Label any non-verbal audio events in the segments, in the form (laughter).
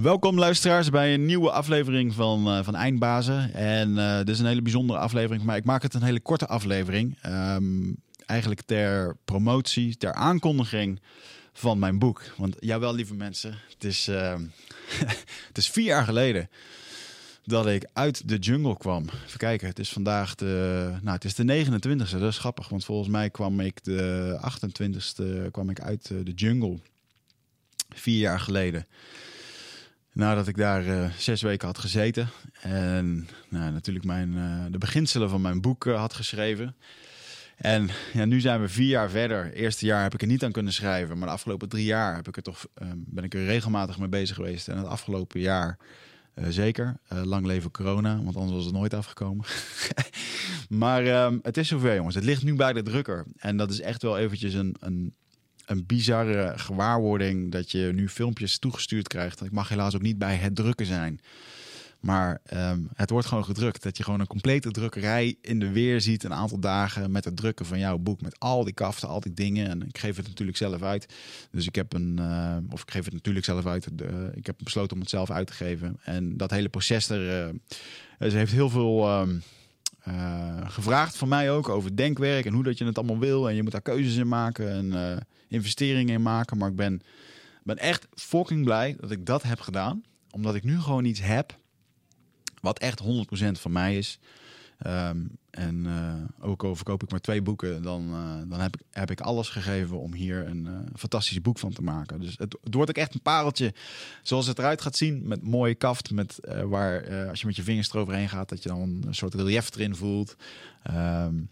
Welkom luisteraars bij een nieuwe aflevering van, uh, van Eindbazen. En uh, dit is een hele bijzondere aflevering, maar ik maak het een hele korte aflevering. Um, eigenlijk ter promotie, ter aankondiging van mijn boek. Want jawel, lieve mensen, het is, uh, (laughs) het is vier jaar geleden dat ik uit de jungle kwam. Even kijken, het is vandaag de, nou, het is de 29e, dat is grappig. Want volgens mij kwam ik de 28e kwam ik uit de jungle. Vier jaar geleden. Nadat ik daar uh, zes weken had gezeten. En nou, natuurlijk mijn, uh, de beginselen van mijn boek uh, had geschreven. En ja, nu zijn we vier jaar verder. Eerste jaar heb ik er niet aan kunnen schrijven. Maar de afgelopen drie jaar heb ik er toch, ben ik er regelmatig mee bezig geweest. En het afgelopen jaar zeker. lang leven corona, want anders was het nooit afgekomen. (laughs) maar ehm, het is zover jongens. Het ligt nu bij de drukker. En dat is echt wel eventjes een, een een bizarre gewaarwording dat je nu filmpjes toegestuurd krijgt. Ik mag helaas ook niet bij het drukken zijn. Maar um, het wordt gewoon gedrukt. Dat je gewoon een complete drukkerij in de weer ziet. Een aantal dagen met het drukken van jouw boek. Met al die kaften, al die dingen. En ik geef het natuurlijk zelf uit. Dus ik heb een. Uh, of ik geef het natuurlijk zelf uit. Ik heb besloten om het zelf uit te geven. En dat hele proces er. Uh, heeft heel veel. Uh, gevraagd van mij ook over denkwerk en hoe dat je het allemaal wil. En je moet daar keuzes in maken. En investeringen in maken. Maar ik ben, ben echt fucking blij dat ik dat heb gedaan. Omdat ik nu gewoon iets heb wat echt 100% van mij is. Um, en uh, ook al verkoop ik maar twee boeken, dan, uh, dan heb, ik, heb ik alles gegeven om hier een uh, fantastisch boek van te maken. Dus het, wordt ook echt een pareltje zoals het eruit gaat zien. Met mooie kaft, met, waar als je met je vingers eroverheen gaat, dat je dan een soort relief erin voelt. Um,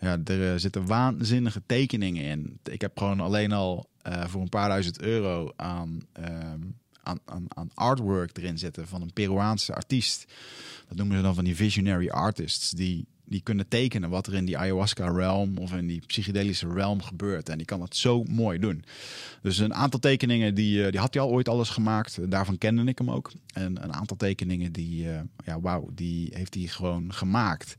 ja, er eh, zitten waanzinnige tekeningen in. Ik heb gewoon alleen al voor een paar duizend euro aan, um, aan, aan, aan, artwork erin zitten van een Peruaanse artiest. Dat noemen ze dan van die visionary artists. Die, die kunnen tekenen wat er in die ayahuasca realm of in die psychedelische realm gebeurt. En die kan dat zo mooi doen. Dus een aantal tekeningen, die, eh, die had hij al ooit alles gemaakt. Daarvan kende ik hem ook. En een aantal tekeningen, die, uh, ja, wauw, die heeft hij gewoon gemaakt.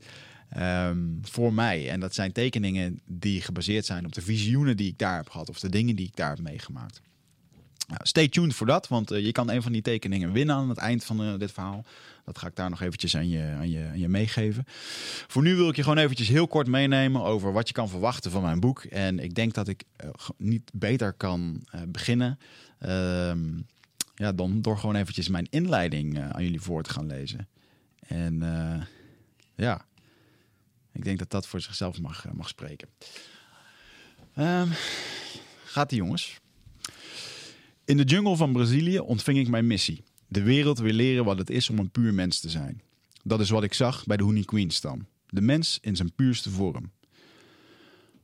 Um, voor mij. En dat zijn tekeningen die gebaseerd zijn op de visioenen die ik daar heb gehad. Of de dingen die ik daar heb meegemaakt. Nou, stay tuned voor dat, want uh, je kan een van die tekeningen winnen aan het eind van dit verhaal. Dat ga ik daar nog eventjes aan je, aan, je, aan je meegeven. Voor nu wil ik je gewoon eventjes heel kort meenemen over wat je kan verwachten van mijn boek. En ik denk dat ik uh, niet beter kan beginnen ehm, ja, dan door gewoon eventjes mijn inleiding aan jullie voor te gaan lezen. En ja, ik denk dat dat voor zichzelf mag, eh, mag spreken. Um, gaat die jongens. In de jungle van Brazilië ontving ik mijn missie. De wereld weer leren wat het is om een puur mens te zijn. Dat is wat ik zag bij de Honey Queen stam. De mens in zijn puurste vorm.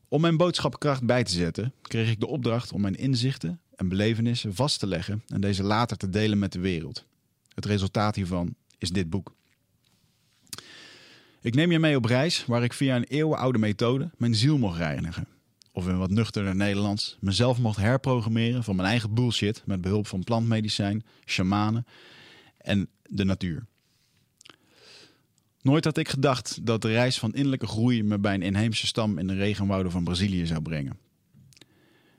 Om mijn boodschapkracht bij te zetten, kreeg ik de opdracht om mijn inzichten en belevenissen vast te leggen en deze later te delen met de wereld. Het resultaat hiervan is dit boek. Ik neem je mee op reis waar ik via een eeuwenoude methode mijn ziel mocht reinigen. Of in wat nuchterder Nederlands, mezelf mocht herprogrammeren van mijn eigen bullshit met behulp van plantmedicijn, shamanen en de natuur. Nooit had ik gedacht dat de reis van innerlijke groei me bij een inheemse stam in de regenwouden van Brazilië zou brengen.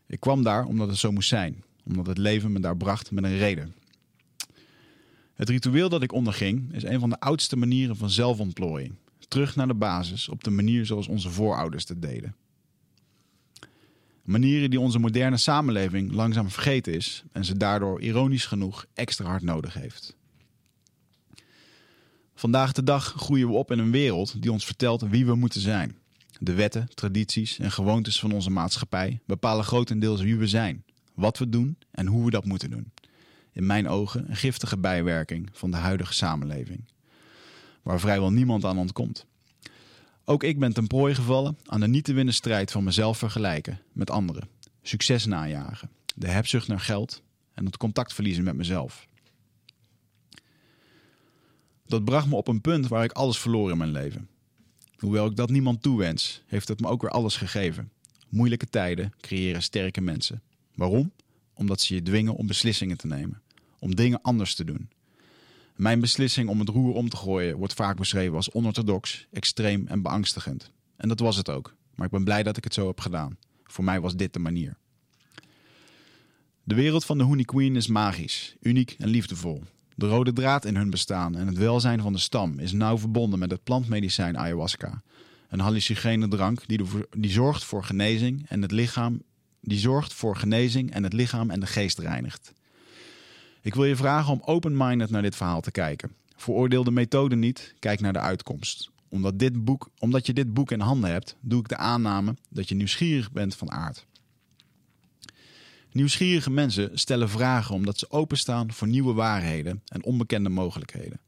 Ik kwam daar omdat het zo moest zijn, omdat het leven me daar bracht met een reden. Het ritueel dat ik onderging is een van de oudste manieren van zelfontplooiing terug naar de basis op de manier zoals onze voorouders dat deden. Manieren die onze moderne samenleving langzaam vergeten is en ze daardoor ironisch genoeg extra hard nodig heeft. Vandaag de dag groeien we op in een wereld die ons vertelt wie we moeten zijn. De wetten, tradities en gewoontes van onze maatschappij bepalen grotendeels wie we zijn, wat we doen en hoe we dat moeten doen. In mijn ogen een giftige bijwerking van de huidige samenleving waar vrijwel niemand aan ontkomt. Ook ik ben ten prooi gevallen aan de niet te winnen strijd van mezelf vergelijken met anderen, succes najagen, de hebzucht naar geld en het contact verliezen met mezelf. Dat bracht me op een punt waar ik alles verloor in mijn leven. Hoewel ik dat niemand toewens, heeft het me ook weer alles gegeven. Moeilijke tijden creëren sterke mensen. Waarom? Omdat ze je dwingen om beslissingen te nemen, om dingen anders te doen, mijn beslissing om het roer om te gooien wordt vaak beschreven als onorthodox, extreem en beangstigend. En dat was het ook. Maar ik ben blij dat ik het zo heb gedaan. Voor mij was dit de manier. De wereld van de Honey Queen is magisch, uniek en liefdevol. De rode draad in hun bestaan en het welzijn van de stam is nauw verbonden met het plantmedicijn ayahuasca. Een hallucinogene drank die, die zorgt voor genezing en het lichaam die zorgt voor genezing en het lichaam en de geest reinigt. Ik wil je vragen om open-minded naar dit verhaal te kijken. Veroordeel de methode niet, kijk naar de uitkomst. Omdat, dit boek, omdat je dit boek in handen hebt, doe ik de aanname dat je nieuwsgierig bent van aard. Nieuwsgierige mensen stellen vragen omdat ze openstaan voor nieuwe waarheden en onbekende mogelijkheden.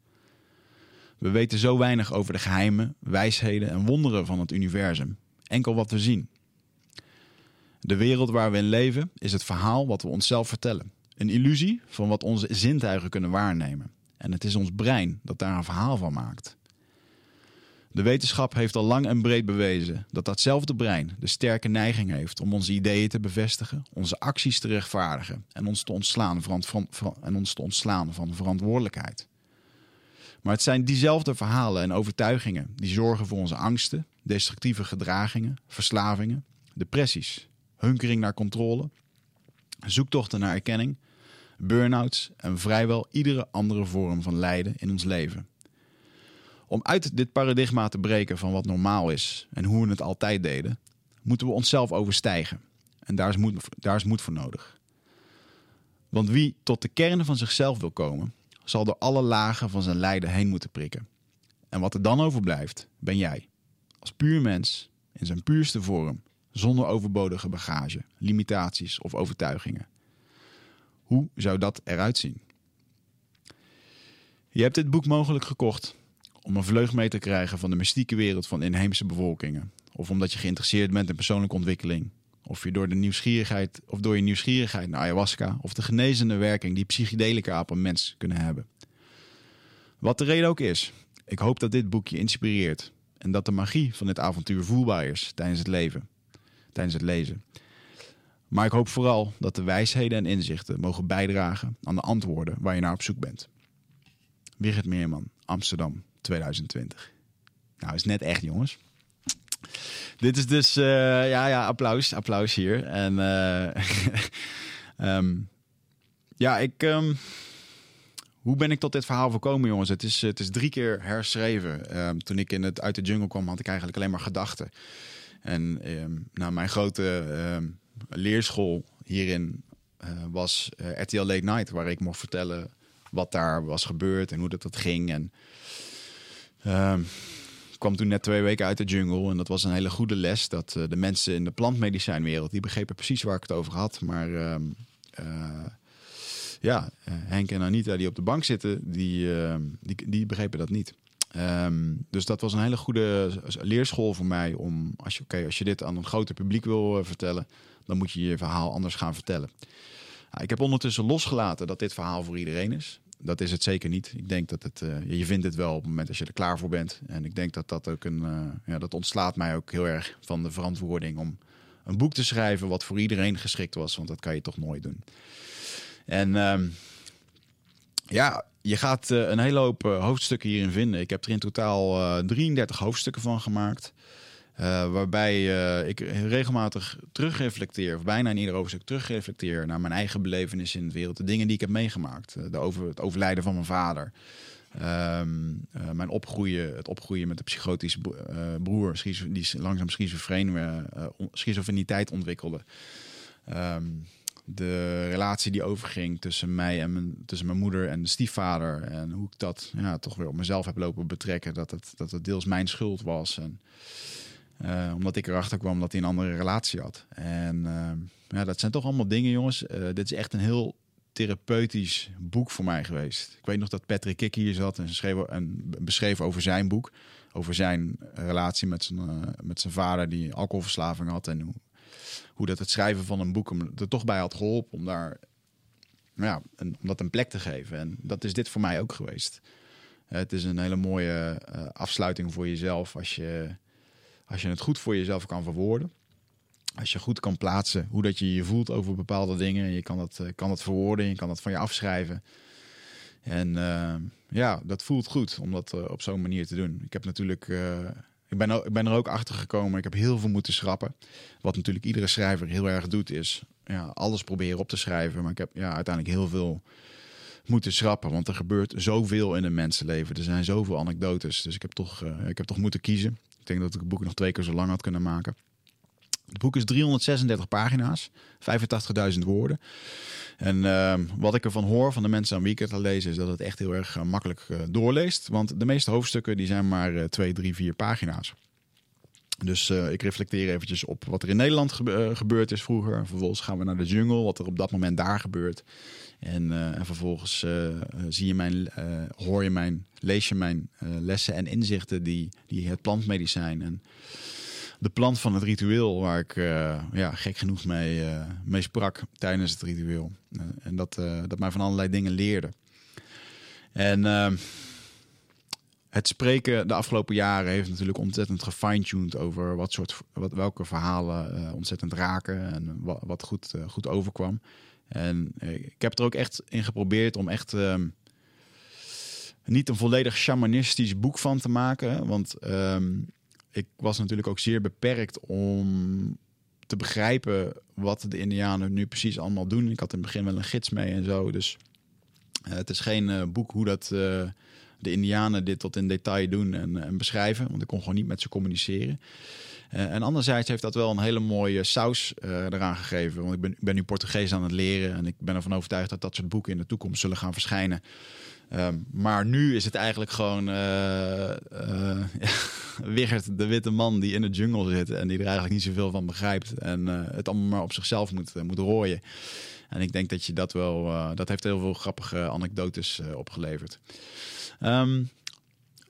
We weten zo weinig over de geheimen, wijsheden en wonderen van het universum. Enkel wat we zien. De wereld waar we in leven is het verhaal wat we onszelf vertellen. Een illusie van wat onze zintuigen kunnen waarnemen. En het is ons brein dat daar een verhaal van maakt. De wetenschap heeft al lang en breed bewezen dat datzelfde brein de sterke neiging heeft om onze ideeën te bevestigen, onze acties te rechtvaardigen en ons te ontslaan van, en ons te ontslaan van verantwoordelijkheid. Maar het zijn diezelfde verhalen en overtuigingen die zorgen voor onze angsten, destructieve gedragingen, verslavingen, depressies, hunkering naar controle, zoektochten naar erkenning, burn-outs en vrijwel iedere andere vorm van lijden in ons leven. Om uit dit paradigma te breken van wat normaal is en hoe we het altijd deden, moeten we onszelf overstijgen. En daar is moed, daar is moed voor nodig. Want wie tot de kern van zichzelf wil komen, zal door alle lagen van zijn lijden heen moeten prikken. En wat er dan overblijft, ben jij. Als puur mens, in zijn puurste vorm, zonder overbodige bagage, limitaties of overtuigingen. Hoe zou dat eruit zien? Je hebt dit boek mogelijk gekocht om een vleug mee te krijgen van de mystieke wereld van inheemse bevolkingen. Of omdat je geïnteresseerd bent in persoonlijke ontwikkeling. Of, je door, de nieuwsgierigheid, of door je nieuwsgierigheid naar ayahuasca of de genezende werking die psychedelica op een mens kunnen hebben. Wat de reden ook is, ik hoop dat dit boek je inspireert en dat de magie van dit avontuur voelbaar is tijdens het leven, tijdens het lezen. Maar ik hoop vooral dat de wijsheden en inzichten mogen bijdragen aan de antwoorden waar je naar op zoek bent. Wigert Meerman, Amsterdam, 2020. Nou, is net echt, jongens. Dit is dus, uh, ja, ja, applaus, applaus hier. En uh, um, (laughs) ja, ik, um, hoe ben ik tot dit verhaal gekomen, jongens? Het is, het is drie keer herschreven. Um, toen ik in het uit de jungle kwam, had ik eigenlijk alleen maar gedachten. En nou, mijn grote leerschool hierin uh, was uh, RTL Late Night, waar ik mocht vertellen wat daar was gebeurd en hoe dat, dat ging. En um, kwam toen net twee weken uit de jungle en dat was een hele goede les. Dat uh, de mensen in de plantmedicijnwereld, die begrepen precies waar ik het over had. Maar um, ja, Henk en Anita die op de bank zitten, die, uh, die, die begrepen dat niet. Dus dat was een hele goede leerschool voor mij om, als je, okay, als je dit aan een groter publiek wil vertellen, dan moet je je verhaal anders gaan vertellen. Nou, ik heb ondertussen losgelaten dat dit verhaal voor iedereen is. Dat is het zeker niet. Ik denk dat het, uh, je vindt het wel op het moment als je er klaar voor bent. En ik denk dat dat ook een, uh, ja, dat ontslaat mij ook heel erg van de verantwoording om een boek te schrijven wat voor iedereen geschikt was, want dat kan je toch nooit doen. En um, ja, je gaat uh, een hele hoop hoofdstukken hierin vinden. Ik heb er in totaal 33 hoofdstukken van gemaakt. Uh, waarbij uh, ik regelmatig terugreflecteer, of bijna in ieder hoofdstuk terugreflecteer naar mijn eigen belevenis in de wereld. De dingen die ik heb meegemaakt. Uh, de het overlijden van mijn vader. Um, mijn opgroeien, het opgroeien met een psychotische broer, die langzaam schizofreen, schizofreniteit ontwikkelde. Um, de relatie die overging tussen mij en mijn, tussen mijn moeder en de stiefvader. En hoe ik dat ja, toch weer op mezelf heb lopen betrekken. Dat het, dat het deels mijn schuld was. En, uh, omdat ik erachter kwam dat hij een andere relatie had. En uh, ja, dat zijn toch allemaal dingen, jongens. Uh, dit is echt een heel therapeutisch boek voor mij geweest. Ik weet nog dat Patrick Kik hier zat en, schreef, en beschreef over zijn boek. Over zijn relatie met zijn, met zijn vader die alcoholverslaving had. En hoe, dat het schrijven van een boek hem er toch bij had geholpen om daar ja, een, om dat een plek te geven. En dat is dit voor mij ook geweest. Het is een hele mooie afsluiting voor jezelf als je als je het goed voor jezelf kan verwoorden. Als je goed kan plaatsen hoe dat je je voelt over bepaalde dingen. Je kan dat, eh, kan dat verwoorden, je kan dat van je afschrijven. En uh, ja, dat voelt goed om dat uh, op zo'n manier te doen. Ik heb natuurlijk ik, ben, ik ben er ook achter gekomen. Ik heb heel veel moeten schrappen. Wat natuurlijk iedere schrijver heel erg doet, is ja, alles proberen op te schrijven. Maar ik heb ja, uiteindelijk heel veel moeten schrappen. Want er gebeurt zoveel in een mensenleven. Er zijn zoveel anekdotes. Dus ik heb toch, ik heb toch moeten kiezen. Ik denk dat ik het boek nog twee keer zo lang had kunnen maken. Het boek is 336 pagina's, 85.000 woorden. En uh, wat ik ervan hoor van de mensen aan wie ik het al lezen, is dat het echt heel erg uh, makkelijk uh, doorleest. Want de meeste hoofdstukken die zijn maar 2, 3, 4 pagina's. Dus ik reflecteer eventjes op wat er in Nederland gebe gebeurd is vroeger. Vervolgens gaan we naar de jungle, wat er op dat moment daar gebeurt. En, en vervolgens zie je mijn, hoor je mijn, lees je mijn lessen en inzichten die, die het plantmedicijn en de plant van het ritueel waar ik ja, gek genoeg mee, mee sprak tijdens het ritueel. En dat, dat mij van allerlei dingen leerde. En ehm, het spreken de afgelopen jaren heeft natuurlijk ontzettend gefine-tuned over wat soort, wat, welke verhalen ontzettend raken en wat, wat goed, goed overkwam. En ik heb er ook echt in geprobeerd om echt ehm, niet een volledig shamanistisch boek van te maken. Want ehm, ik was natuurlijk ook zeer beperkt om te begrijpen wat de Indianen nu precies allemaal doen. Ik had in het begin wel een gids mee en zo. Dus uh, het is geen uh, boek hoe dat de Indianen dit tot in detail doen en, en, beschrijven. Want ik kon gewoon niet met ze communiceren. En anderzijds heeft dat wel een hele mooie saus eraan gegeven. Want ik ben, ik ben nu Portugees aan het leren. En ik ben ervan overtuigd dat dat soort boeken in de toekomst zullen gaan verschijnen. Um, maar nu is het eigenlijk gewoon (laughs) uh, Wigert, de witte man die in de jungle zit en die er eigenlijk niet zoveel van begrijpt en het allemaal maar op zichzelf moet, moet rooien. En ik denk dat je dat wel, dat heeft heel veel grappige anekdotes opgeleverd. Um,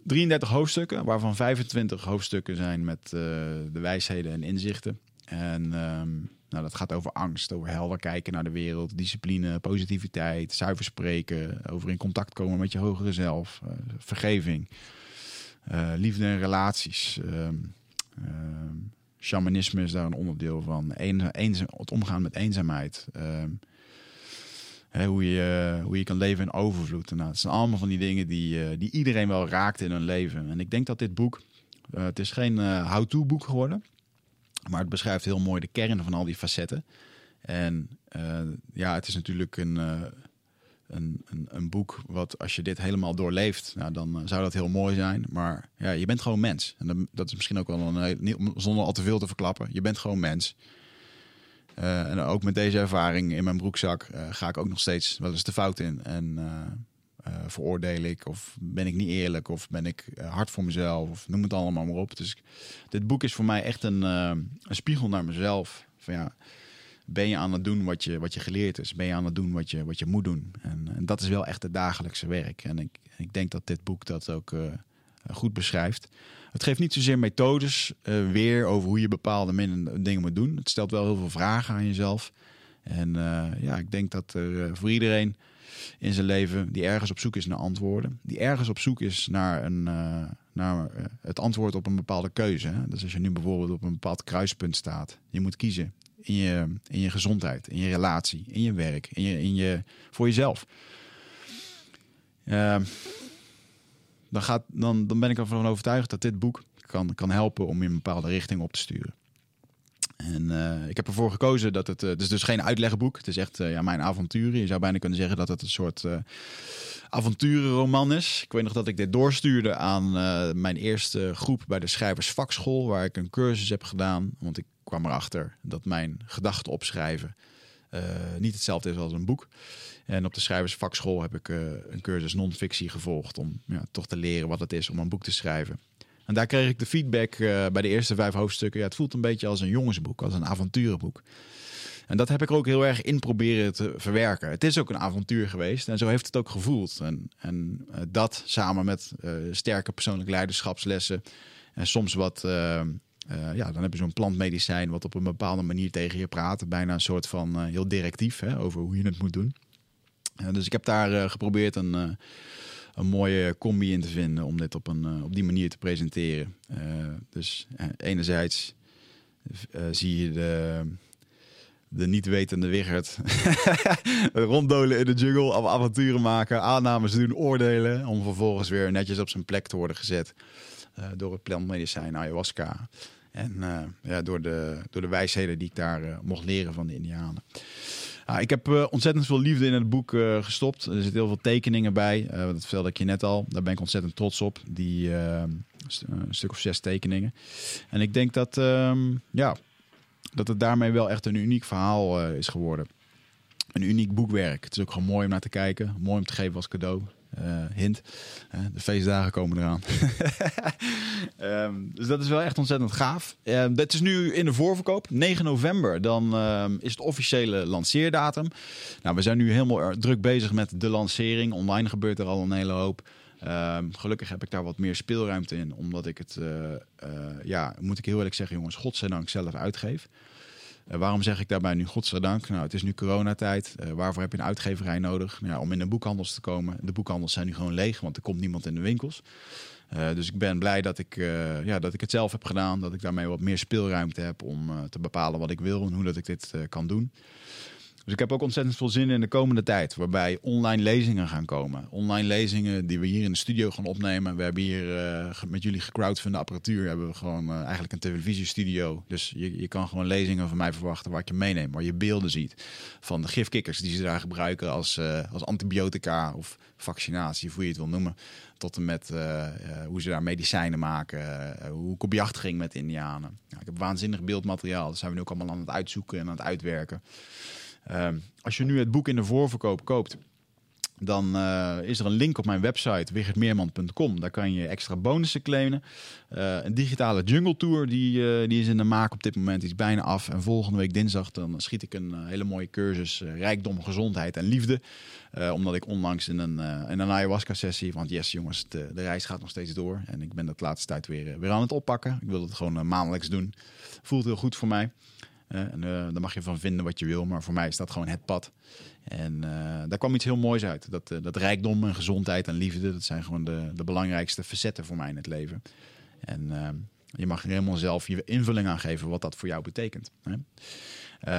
33 hoofdstukken, waarvan 25 hoofdstukken zijn met de wijsheden en inzichten. En um, nou, dat gaat over angst, over helder kijken naar de wereld, discipline, positiviteit, zuiver spreken, over in contact komen met je hogere zelf, uh, vergeving, uh, liefde en relaties. Uh, shamanisme is daar een onderdeel van. Een, het omgaan met eenzaamheid. Ehm, hoe, je, hoe je kan leven in overvloed. Nou, het zijn allemaal van die dingen die, eh, die iedereen wel raakt in hun leven. En ik denk dat dit boek, het is geen how-to boek geworden. Maar het beschrijft heel mooi de kern van al die facetten. En uh, ja, het is natuurlijk een, uh, een, een, een, boek wat als je dit helemaal doorleeft, nou, dan uh, zou dat heel mooi zijn. Maar ja, je bent gewoon mens. En dat is misschien ook wel een zonder al te veel te verklappen. Je bent gewoon mens. En ook met deze ervaring in mijn broekzak ga ik ook nog steeds wel eens de fout in. En uh, veroordeel ik of ben ik niet eerlijk of ben ik hard voor mezelf of noem het allemaal maar op. Dus dit boek is voor mij echt een, een spiegel naar mezelf. Van ja, ben je aan het doen wat je, wat je geleerd is? Ben je aan het doen wat je, wat je moet doen? En, en dat is wel echt het dagelijkse werk. En ik, ik denk dat dit boek dat ook goed beschrijft. Het geeft niet zozeer methodes weer over hoe je bepaalde dingen moet doen. Het stelt wel heel veel vragen aan jezelf. En ja, ik denk dat er voor iedereen in zijn leven die ergens op zoek is naar antwoorden. Die ergens op zoek is naar, een, naar het antwoord op een bepaalde keuze. Hè? Dus als je nu bijvoorbeeld op een bepaald kruispunt staat. Je moet kiezen in je, in je gezondheid, in je relatie, in je werk, in je, in je, voor jezelf. Uh, dan, gaat, dan, dan ben ik ervan overtuigd dat dit boek kan, kan helpen om je een bepaalde richting op te sturen. En uh, ik heb ervoor gekozen dat het, uh, dus geen uitlegboek. Het is echt uh, ja, mijn avonturen. Je zou bijna kunnen zeggen dat het een soort avonturenroman is. Ik weet nog dat ik dit doorstuurde aan mijn eerste groep bij de schrijversvakschool, waar ik een cursus heb gedaan. Want ik kwam erachter dat mijn gedachten opschrijven niet hetzelfde is als een boek. En op de schrijversvakschool heb ik een cursus non-fictie gevolgd om ja, toch te leren wat het is om een boek te schrijven. En daar kreeg ik de feedback uh, bij de eerste vijf hoofdstukken. Ja, het voelt een beetje als een jongensboek, als een avonturenboek. En dat heb ik ook heel erg in proberen te verwerken. Het is ook een avontuur geweest en zo heeft het ook gevoeld. En, en dat samen met sterke persoonlijke leiderschapslessen en soms wat, ja, dan heb je zo'n plantmedicijn wat op een bepaalde manier tegen je praat. Bijna een soort van heel directief hè, over hoe je het moet doen. dus ik heb daar geprobeerd een een mooie combi in te vinden om dit op, een, op die manier te presenteren. Dus enerzijds zie je de, de niet wetende Wigert (laughs) ronddolen in de jungle, avonturen maken, aannames doen, oordelen, om vervolgens weer netjes op zijn plek te worden gezet. Door het plantmedicijn ayahuasca. En ja, door, de, door de wijsheden die ik daar mocht leren van de Indianen. Ah, ik heb ontzettend veel liefde in het boek gestopt. Er zitten heel veel tekeningen bij. dat vertelde ik je net al. Daar ben ik ontzettend trots op. Die een stuk of zes tekeningen. En ik denk dat, ehm, ja, dat het daarmee wel echt een uniek verhaal is geworden een uniek boekwerk. Het is ook gewoon mooi om naar te kijken. Mooi om te geven als cadeau. Uh, hint. Uh, de feestdagen komen eraan. um, (laughs) dus dat is wel echt ontzettend gaaf. Uh, dit is nu in de voorverkoop. 9 november. Dan ehm, is het officiële lanceerdatum. Nou, we zijn nu helemaal druk bezig met de lancering. Online gebeurt er al een hele hoop. gelukkig heb ik daar wat meer speelruimte in. Omdat ik het, ja, moet ik heel eerlijk zeggen, jongens, godzijdank zelf uitgeef. Uh, waarom zeg ik daarbij nu godzijdank? Nou, het is nu coronatijd. Uh, waarvoor heb je een uitgeverij nodig? Nou, ja, om in de boekhandels te komen. De boekhandels zijn nu gewoon leeg, want er komt niemand in de winkels. Uh, dus ik ben blij dat ik, ja, dat ik het zelf heb gedaan. Dat ik daarmee wat meer speelruimte heb om te bepalen wat ik wil en hoe dat ik dit kan doen. Dus ik heb ook ontzettend veel zin in de komende tijd, waarbij online lezingen gaan komen. Online lezingen die we hier in de studio gaan opnemen. We hebben hier uh, met jullie gecrowdfunde apparatuur, hebben we gewoon uh, eigenlijk een televisiestudio. Dus je, je kan gewoon lezingen van mij verwachten waar je meeneem, waar je beelden ziet van de gifkikkers die ze daar gebruiken als, uh, als antibiotica of vaccinatie, hoe je het wil noemen. Tot en met hoe ze daar medicijnen maken, hoe ik op jacht ging met Indianen. ik heb waanzinnig beeldmateriaal, dat zijn we nu ook allemaal aan het uitzoeken en aan het uitwerken. Ehm, als je nu het boek in de voorverkoop koopt, dan uh, is er een link op mijn website wichertmeerman.com. Daar kan je extra bonussen claimen. Uh, een digitale jungle tour die, uh, die is in de maak op dit moment. Die is bijna af. En volgende week dinsdag dan schiet ik een hele mooie cursus rijkdom, gezondheid en liefde. omdat ik onlangs in een, in een ayahuasca sessie, want yes jongens, de, de, reis gaat nog steeds door. En ik ben dat laatste tijd weer, weer aan het oppakken. Ik wil het gewoon maandelijks doen. Voelt heel goed voor mij en uh, daar mag je van vinden wat je wil, maar voor mij is dat gewoon het pad. En uh, daar kwam iets heel moois uit. Dat, uh, dat rijkdom en gezondheid en liefde, dat zijn gewoon de, de belangrijkste facetten voor mij in het leven. En je mag er helemaal zelf je invulling aan geven wat dat voor jou betekent. Hè?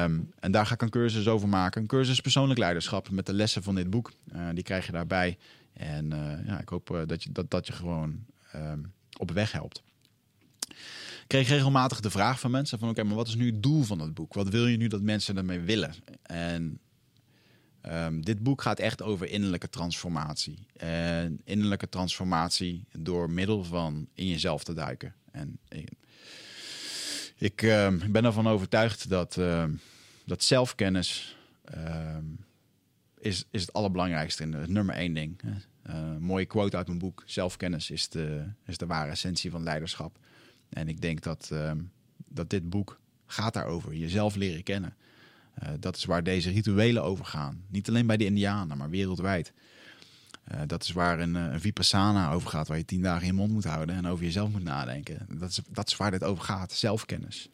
Um, en daar ga ik een cursus over maken. Een cursus persoonlijk leiderschap met de lessen van dit boek. die krijg je daarbij. En ja, ik hoop dat, je, dat, dat je gewoon um, op weg helpt kreeg regelmatig de vraag van mensen van oké, maar wat is nu het doel van het boek? Wat wil je nu dat mensen ermee willen? En um, dit boek gaat echt over innerlijke transformatie. En innerlijke transformatie door middel van in jezelf te duiken. En ik uh, ben ervan overtuigd dat, uh, dat zelfkennis is, is het allerbelangrijkste. Het nummer één ding. Uh, mooie quote uit mijn boek. Zelfkennis is de, is de ware essentie van leiderschap. En ik denk dat, uh, dat dit boek gaat daarover. Jezelf leren kennen. Uh, dat is waar deze rituelen over gaan. Niet alleen bij de Indianen, maar wereldwijd. Uh, dat is waar een, een vipassana over gaat, waar je tien dagen je mond moet houden en over jezelf moet nadenken. Dat is, dat waar dit over gaat, zelfkennis.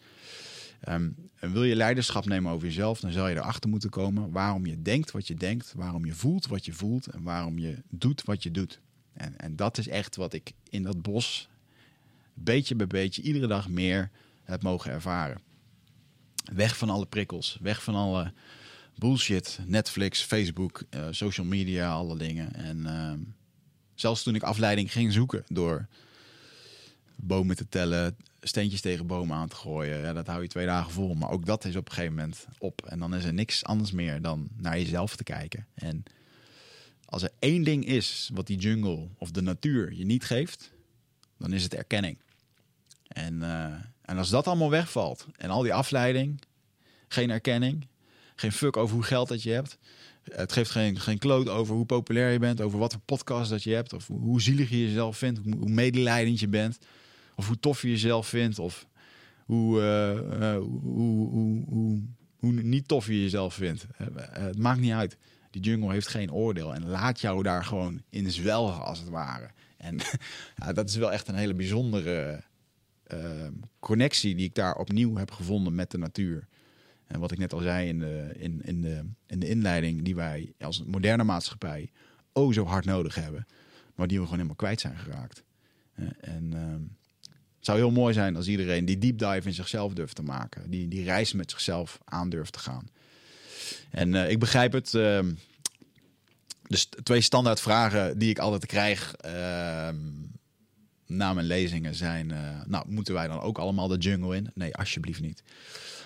Um, en wil je leiderschap nemen over jezelf, dan zal je erachter moeten komen waarom je denkt wat je denkt, waarom je voelt wat je voelt en waarom je doet wat je doet. En, en dat is echt wat ik in dat bos beetje bij beetje iedere dag meer heb mogen ervaren. Weg van alle prikkels, weg van alle bullshit, Netflix, Facebook, uh, social media, alle dingen. En uh, zelfs toen ik afleiding ging zoeken door bomen te tellen, steentjes tegen bomen aan te gooien, ja, dat hou je twee dagen vol. Maar ook dat is op een gegeven moment op. En dan is er niks anders meer dan naar jezelf te kijken. En als er één ding is wat die jungle of de natuur je niet geeft, dan is het erkenning. En, uh, en als dat allemaal wegvalt en al die afleiding, geen erkenning, geen fuck over hoe geld dat je hebt. Het geeft geen, geen kloot over hoe populair je bent, over wat voor podcast dat je hebt, of hoe zielig je jezelf vindt, hoe medelijdend je bent, of hoe tof je jezelf vindt, of hoe, uh, uh, hoe, hoe, hoe, hoe, niet tof je jezelf vindt. het maakt niet uit. Die jungle heeft geen oordeel en laat jou daar gewoon in zwelgen als het ware. En (laughs) ja, dat is wel echt een hele bijzondere connectie die ik daar opnieuw heb gevonden met de natuur. En wat ik net al zei in de, in, in de, in de inleiding, die wij als moderne maatschappij oh zo hard nodig hebben, maar die we gewoon helemaal kwijt zijn geraakt. En uh, het zou heel mooi zijn als iedereen die deep dive in zichzelf durft te maken, die, die reis met zichzelf aan durft te gaan. En uh, ik begrijp het. Uh, dus twee standaard vragen die ik altijd krijg na mijn lezingen zijn, eh, nou, moeten wij dan ook allemaal de jungle in? Nee, alsjeblieft niet.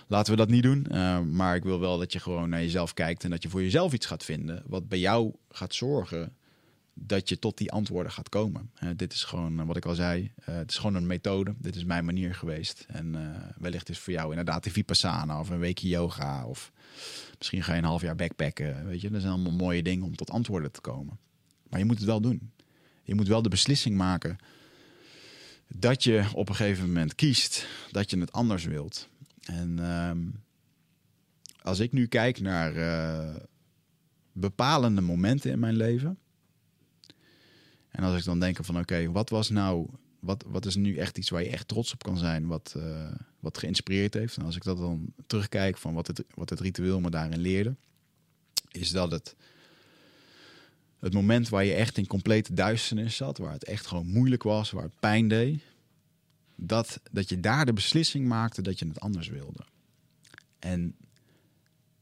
Laten we dat niet doen. Uh, maar ik wil wel dat je gewoon naar jezelf kijkt en dat je voor jezelf iets gaat vinden. Wat bij jou gaat zorgen dat je tot die antwoorden gaat komen. Uh, dit is gewoon wat ik al zei. het is gewoon een methode. Dit is mijn manier geweest. En wellicht is voor jou inderdaad de Vipassana of een weekje yoga. Of misschien ga je een half jaar backpacken. Weet je, dat zijn allemaal mooie dingen om tot antwoorden te komen. Maar je moet het wel doen. Je moet wel de beslissing maken dat je op een gegeven moment kiest dat je het anders wilt. En uh, als ik nu kijk naar uh, bepalende momenten in mijn leven. En als ik dan denk van oké, wat was nou, wat, wat is nu echt iets waar je echt trots op kan zijn, wat, uh, wat geïnspireerd heeft. En als ik dat dan terugkijk van wat het, wat het ritueel me daarin leerde, is dat het het moment waar je echt in complete duisternis zat, waar het echt gewoon moeilijk was, waar het pijn deed, dat, dat je daar de beslissing maakte dat je het anders wilde. En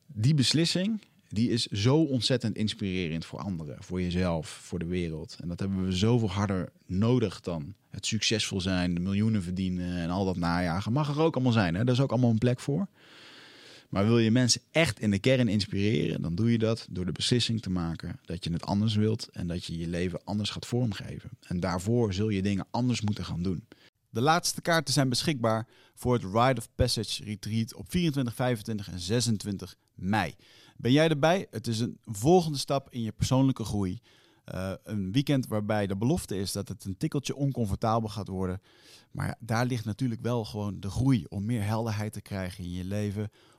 die beslissing, die is zo ontzettend inspirerend voor anderen, voor jezelf, voor de wereld. En dat hebben we zoveel harder nodig dan het succesvol zijn, de miljoenen verdienen en al dat najagen. Mag er ook allemaal zijn, hè? daar is ook allemaal een plek voor. Maar wil je mensen echt in de kern inspireren, dan doe je dat door de beslissing te maken dat je het anders wilt en dat je je leven anders gaat vormgeven. En daarvoor zul je dingen anders moeten gaan doen. De laatste kaarten zijn beschikbaar voor het Ride of Passage Retreat op 24, 25 en 26 mei. Ben jij erbij? Het is een volgende stap in je persoonlijke groei. Uh, een weekend waarbij de belofte is dat het een tikkeltje oncomfortabel gaat worden. Maar daar ligt natuurlijk wel gewoon de groei om meer helderheid te krijgen in je leven.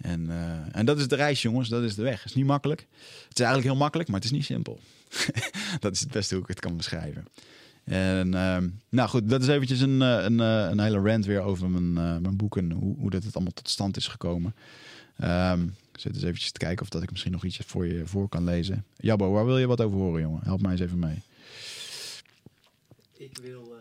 En, uh, en dat is de reis, jongens. Dat is de weg. Het is niet makkelijk. Het is eigenlijk heel makkelijk, maar het is niet simpel. (laughs) dat is het beste hoe ik het kan beschrijven. En uh, nou goed, dat is eventjes een, eh, een, een, een hele rant weer over mijn, uh, mijn boek en hoe, hoe dat het allemaal tot stand is gekomen. Um, ik zit eens eventjes te kijken of dat ik misschien nog iets voor je voor kan lezen. Jabbo, waar wil je wat over horen, jongen? Help mij eens even mee. Ik wil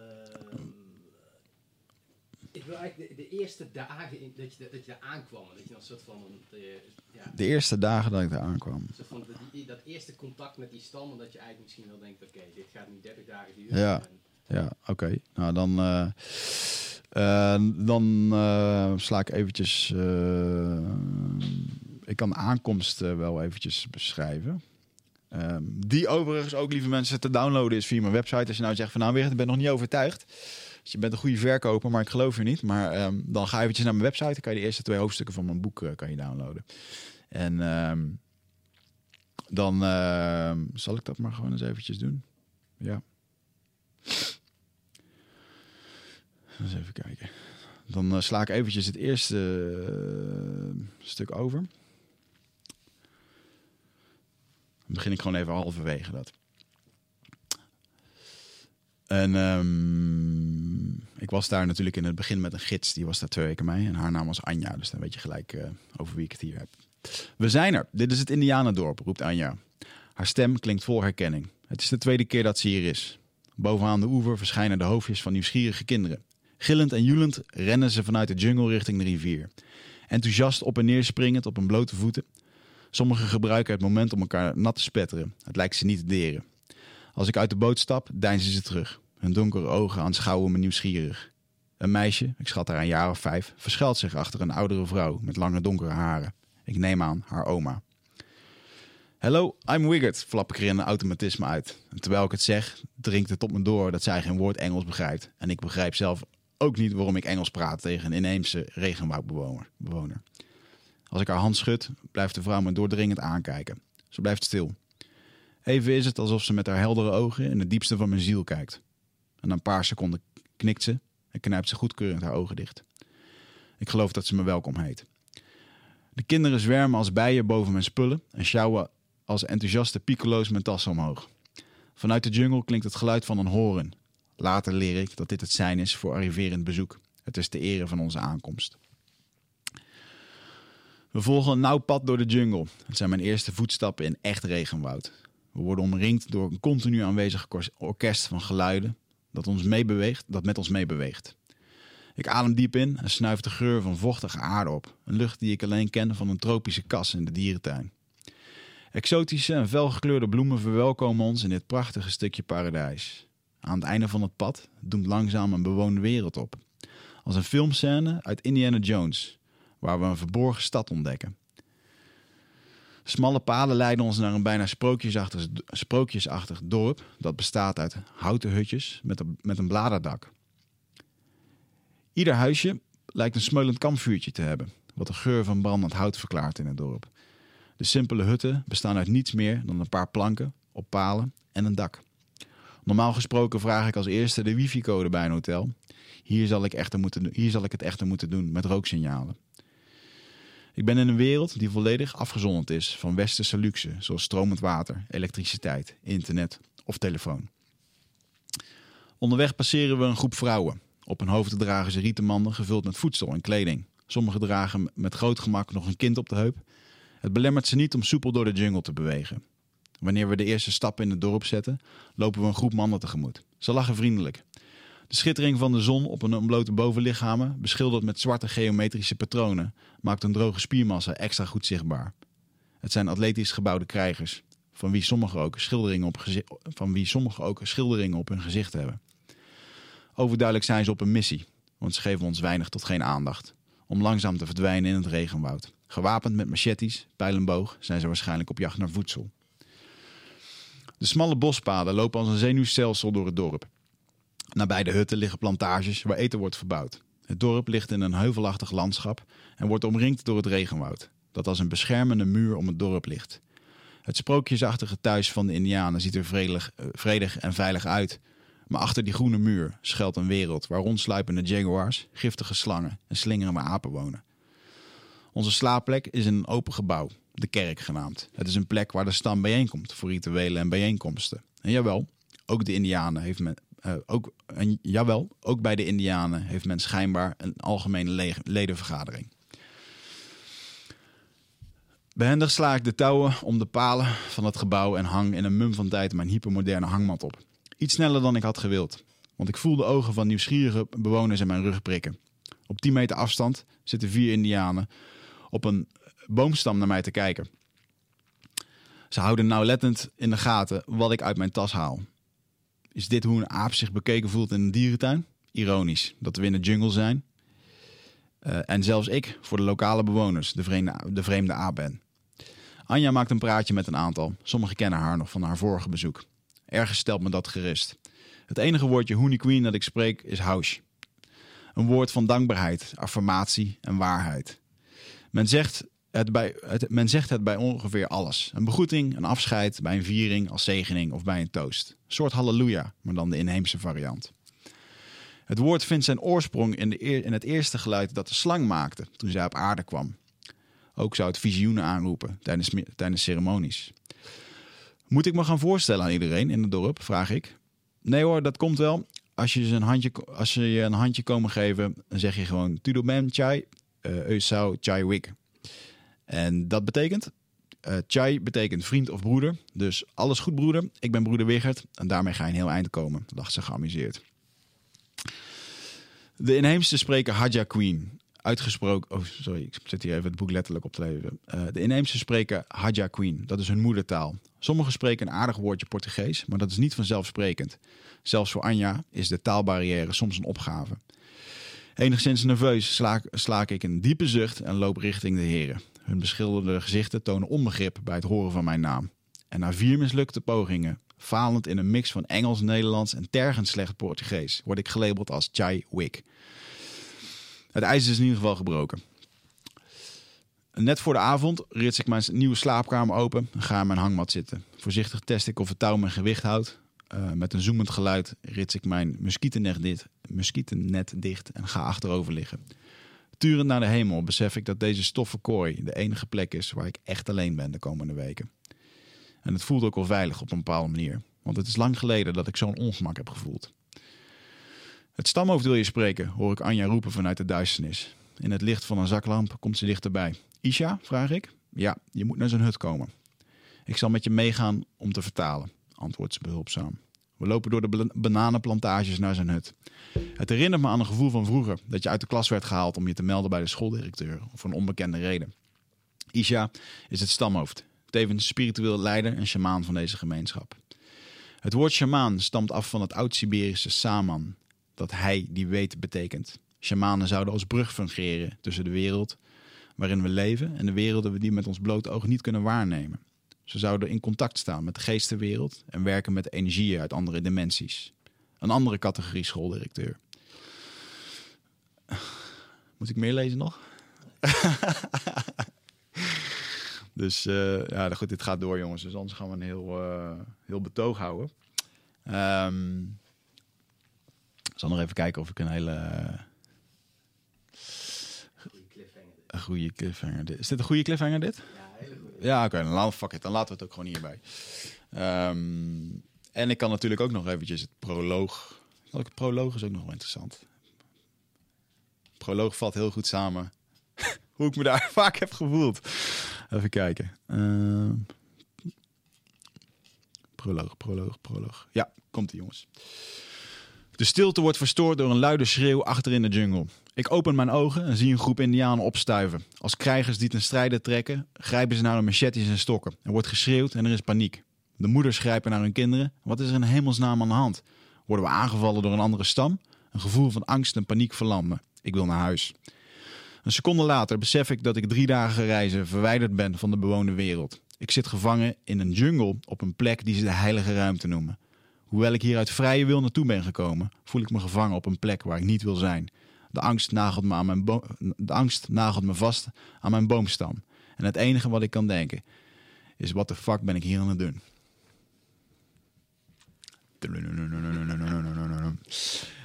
eigenlijk de, de eerste dagen in, dat, je, dat je daar aankwam. Dat je dan een soort van. De, ja, de eerste dagen dat ik daar aankwam. Soort van die, dat eerste contact met die stam. En dat je eigenlijk misschien wel denkt: oké, okay, dit gaat nu 30 dagen duren. Ja, en, ja oké. Okay. Nou, dan. Uh, uh, dan uh, sla ik eventjes. ik kan de aankomst wel eventjes beschrijven. Um, die overigens ook, lieve mensen, te downloaden is via mijn website. Als je nou zegt van nou weer, ik ben nog niet overtuigd. Dus je bent een goede verkoper, maar ik geloof je niet. Maar um, dan ga eventjes naar mijn website. Dan kan je de eerste twee hoofdstukken van mijn boek uh, kan je downloaden. En um, dan uh, zal ik dat maar gewoon eens eventjes doen. Ja. Eens even kijken. Dan uh, sla ik eventjes het eerste uh, stuk over. Dan begin ik gewoon even halverwege dat. En um, ik was daar natuurlijk in het begin met een gids. Die was daar twee weken mee. En haar naam was Anja. Dus dan weet je gelijk uh, over wie ik het hier heb. We zijn er. Dit is het Indianendorp, roept Anja. Haar stem klinkt vol herkenning. Het is de tweede keer dat ze hier is. Bovenaan de oever verschijnen de hoofdjes van nieuwsgierige kinderen. Gillend en joelend rennen ze vanuit de jungle richting de rivier. Enthousiast op en neer springend op hun blote voeten. Sommigen gebruiken het moment om elkaar nat te spetteren. Het lijkt ze niet te deren. Als ik uit de boot stap, deinzen ze terug. Hun donkere ogen aanschouwen me nieuwsgierig. Een meisje, ik schat haar een jaar of vijf, verschuilt zich achter een oudere vrouw met lange donkere haren. Ik neem aan haar oma. Hello, I'm Wiggert, flap ik er in een automatisme uit. Terwijl ik het zeg, dringt het op me door dat zij geen woord Engels begrijpt. En ik begrijp zelf ook niet waarom ik Engels praat tegen een inheemse regenwoudbewoner. Als ik haar hand schud, blijft de vrouw me doordringend aankijken. Ze blijft stil. Even is het alsof ze met haar heldere ogen in het diepste van mijn ziel kijkt. En een paar seconden knikt ze en knijpt ze goedkeurend haar ogen dicht. Ik geloof dat ze me welkom heet. De kinderen zwermen als bijen boven mijn spullen en sjouwen als enthousiaste piccolo's mijn tassen omhoog. Vanuit de jungle klinkt het geluid van een horen. Later leer ik dat dit het zijn is voor arriverend bezoek. Het is de ere van onze aankomst. We volgen een nauw pad door de jungle. Het zijn mijn eerste voetstappen in echt regenwoud. We worden omringd door een continu aanwezig orkest van geluiden dat, ons meebeweegt, dat met ons meebeweegt. Ik adem diep in en snuif de geur van vochtige aarde op. Een lucht die ik alleen ken van een tropische kas in de dierentuin. Exotische en felgekleurde bloemen verwelkomen ons in dit prachtige stukje paradijs. Aan het einde van het pad doemt langzaam een bewoonde wereld op. Als een filmscène uit Indiana Jones, waar we een verborgen stad ontdekken. Smalle paden leiden ons naar een bijna sprookjesachtig, sprookjesachtig dorp dat bestaat uit houten hutjes met een, met een bladerdak. Ieder huisje lijkt een smeulend kampvuurtje te hebben, wat de geur van brandend hout verklaart in het dorp. De simpele hutten bestaan uit niets meer dan een paar planken op palen en een dak. Normaal gesproken vraag ik als eerste de wifi-code bij een hotel. Hier zal, ik moeten, hier zal ik het echter moeten doen met rooksignalen. Ik ben in een wereld die volledig afgezonderd is van westerse luxe, zoals stromend water, elektriciteit, internet of telefoon. Onderweg passeren we een groep vrouwen. Op hun hoofden dragen ze rieten manden gevuld met voedsel en kleding. Sommigen dragen met groot gemak nog een kind op de heup. Het belemmert ze niet om soepel door de jungle te bewegen. Wanneer we de eerste stappen in het dorp zetten, lopen we een groep mannen tegemoet. Ze lachen vriendelijk. De schittering van de zon op hun ontblote bovenlichamen, beschilderd met zwarte geometrische patronen, maakt een droge spiermassa extra goed zichtbaar. Het zijn atletisch gebouwde krijgers, van wie sommigen ook schilderingen op, van wie sommigen ook schilderingen op hun gezicht hebben. Overduidelijk zijn ze op een missie, want ze geven ons weinig tot geen aandacht, om langzaam te verdwijnen in het regenwoud. Gewapend met machetes, pijl en boog zijn ze waarschijnlijk op jacht naar voedsel. De smalle bospaden lopen als een zenuwstelsel door het dorp. Nabij de hutten liggen plantages waar eten wordt verbouwd. Het dorp ligt in een heuvelachtig landschap en wordt omringd door het regenwoud, dat als een beschermende muur om het dorp ligt. Het sprookjesachtige thuis van de Indianen ziet er vredig, eh, vredig en veilig uit. Maar achter die groene muur schuilt een wereld waar rondsluipende jaguars, giftige slangen en slingerende apen wonen. Onze slaapplek is in een open gebouw, de kerk genaamd. Het is een plek waar de stam bijeenkomt voor rituelen en bijeenkomsten. En jawel, ook de Indianen heeft men, eh, ook, jawel, ook bij de Indianen heeft men schijnbaar een algemene le- ledenvergadering. Behendig sla ik de touwen om de palen van het gebouw en hang in een mum van tijd mijn hypermoderne hangmat op. Iets sneller dan ik had gewild, want ik voel de ogen van nieuwsgierige bewoners in mijn rug prikken. Op 10 meter afstand zitten vier Indianen op een boomstam naar mij te kijken. Ze houden nauwlettend in de gaten wat ik uit mijn tas haal. Is dit hoe een aap zich bekeken voelt in een dierentuin? Ironisch dat we in de jungle zijn. Eh, en zelfs ik voor de lokale bewoners de vreemde, de vreemde aap ben. Anja maakt een praatje met een aantal. Sommigen kennen haar nog van haar vorige bezoek. Ergens stelt me dat gerust. Het enige woordje Honey Queen dat ik spreek is haush. Een woord van dankbaarheid, affirmatie en waarheid. Men zegt bij, het, men zegt het bij ongeveer alles. Een begroeting, een afscheid, bij een viering als zegening of bij een toast. Een soort halleluja, maar dan de inheemse variant. Het woord vindt zijn oorsprong in, de, in het eerste geluid dat de slang maakte toen zij op aarde kwam. Ook zou het visioenen aanroepen tijdens, tijdens ceremonies. Moet ik me gaan voorstellen aan iedereen in het dorp? Vraag ik. Nee hoor, dat komt wel. Als je, een handje, als ze je een handje komen geven, dan zeg je gewoon Tudo Ben Chai, uh, Eusau Chai Wik. En dat betekent, eh, Chai betekent vriend of broeder. Dus alles goed broeder, ik ben broeder Wigert en daarmee ga je een heel eind komen, dacht ze geamuseerd. De inheemse spreker Hadja Queen. Uitgesproken. Oh, sorry, ik zet hier even het boek letterlijk op te leven. Uh, de inheemse spreker Hadja Queen. Dat is hun moedertaal. Sommigen spreken een aardig woordje Portugees, maar dat is niet vanzelfsprekend. Zelfs voor Anja is de taalbarrière soms een opgave. Enigszins nerveus sla, sla ik een diepe zucht en loop richting de heren. Hun beschilderde gezichten tonen onbegrip bij het horen van mijn naam. En na vier mislukte pogingen, falend in een mix van Engels, Nederlands en tergend slecht Portugees, word ik gelabeld als Chai Wick. Het ijs is in ieder geval gebroken. Net voor de avond rits ik mijn nieuwe slaapkamer open en ga in mijn hangmat zitten. Voorzichtig test ik of het touw mijn gewicht houdt. Uh, met een zoemend geluid rits ik mijn muskietennet dicht, dicht en ga achterover liggen. Turend naar de hemel besef ik dat deze stoffen kooi de enige plek is waar ik echt alleen ben de komende weken. En het voelt ook wel veilig op een bepaalde manier. Want het is lang geleden dat ik zo'n ongemak heb gevoeld. Het stamhoofd wil je spreken, hoor ik Anja roepen vanuit de duisternis. In het licht van een zaklamp komt ze dichterbij. Isha, vraag ik. Ja, je moet naar zijn hut komen. Ik zal met je meegaan om te vertalen, antwoordt ze behulpzaam. We lopen door de bananenplantages naar zijn hut. Het herinnert me aan een gevoel van vroeger, dat je uit de klas werd gehaald om je te melden bij de schooldirecteur, of een onbekende reden. Isha is het stamhoofd, tevens spiritueel leider en sjamaan van deze gemeenschap. Het woord sjamaan stamt af van het oud-Siberische saman, dat hij die weet betekent. Shamanen zouden als brug fungeren tussen de wereld waarin we leven en de werelden die we met ons blote oog niet kunnen waarnemen. Ze zouden in contact staan met de geestenwereld en werken met energieën uit andere dimensies. Een andere categorie schooldirecteur. Moet ik meer lezen nog? (laughs) dus eh, ja, goed, dit gaat door, jongens. Dus anders gaan we een heel, eh, heel betoog houden. Ehm, ik zal nog even kijken of ik een hele een goede cliffhanger. dit- Is dit een goede cliffhanger, dit? Ja, hele goede. Ja, oké, dan, laten- fuck it, dan laten we het ook gewoon hierbij. Ehm, en ik kan natuurlijk ook nog eventjes het proloog. Welke proloog is ook nog wel interessant. Proloog valt heel goed samen. (laughs) Hoe ik me daar (laughs) vaak heb gevoeld. Even kijken. Ehm, proloog, proloog, proloog. Ja, komt ie jongens. De stilte wordt verstoord door een luide schreeuw achter in de jungle. Ik open mijn ogen en zie een groep indianen opstuiven. Als krijgers die ten strijde trekken, grijpen ze naar hun machetes en stokken. Er wordt geschreeuwd en er is paniek. De moeders grijpen naar hun kinderen. Wat is er in hemelsnaam aan de hand? Worden we aangevallen door een andere stam? Een gevoel van angst en paniek verlamt me. Ik wil naar huis. Een seconde later besef ik dat ik drie dagen reizen verwijderd ben van de bewoonde wereld. Ik zit gevangen in een jungle op een plek die ze de heilige ruimte noemen. Hoewel ik hier uit vrije wil naartoe ben gekomen, voel ik me gevangen op een plek waar ik niet wil zijn. De angst nagelt me, aan mijn de angst nagelt me vast aan mijn boomstam. En het enige wat ik kan denken is: wat de fuck ben ik hier aan het doen?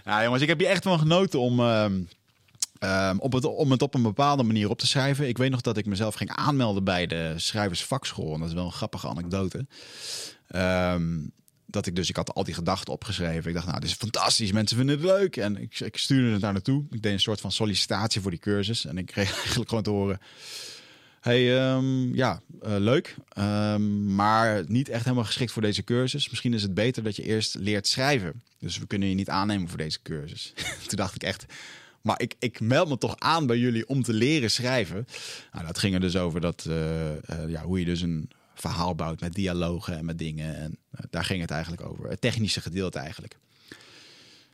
Ja, jongens, ik heb hier echt van genoten om, ehm, ehm, op het, om het op een bepaalde manier op te schrijven. Ik weet nog dat ik mezelf ging aanmelden bij de schrijversvakschool. En dat is wel een grappige anekdote. Ehm, dat ik dus, ik had al die gedachten opgeschreven. Ik dacht, nou, dit is fantastisch. Mensen vinden het leuk. En ik, ik stuurde het daar naartoe. Ik deed een soort van sollicitatie voor die cursus. En ik kreeg (laughs) eigenlijk gewoon te horen... Hey, ehm, ja, eh, leuk. Ehm, maar niet echt helemaal geschikt voor deze cursus. Misschien is het beter dat je eerst leert schrijven. Dus we kunnen je niet aannemen voor deze cursus. (laughs) Toen dacht ik echt... Maar ik, ik meld me toch aan bij jullie om te leren schrijven. Nou, dat ging er dus over dat, eh, eh, ja, hoe je dus een verhaal bouwt met dialogen en met dingen. En eh, daar ging het eigenlijk over. Het technische gedeelte eigenlijk.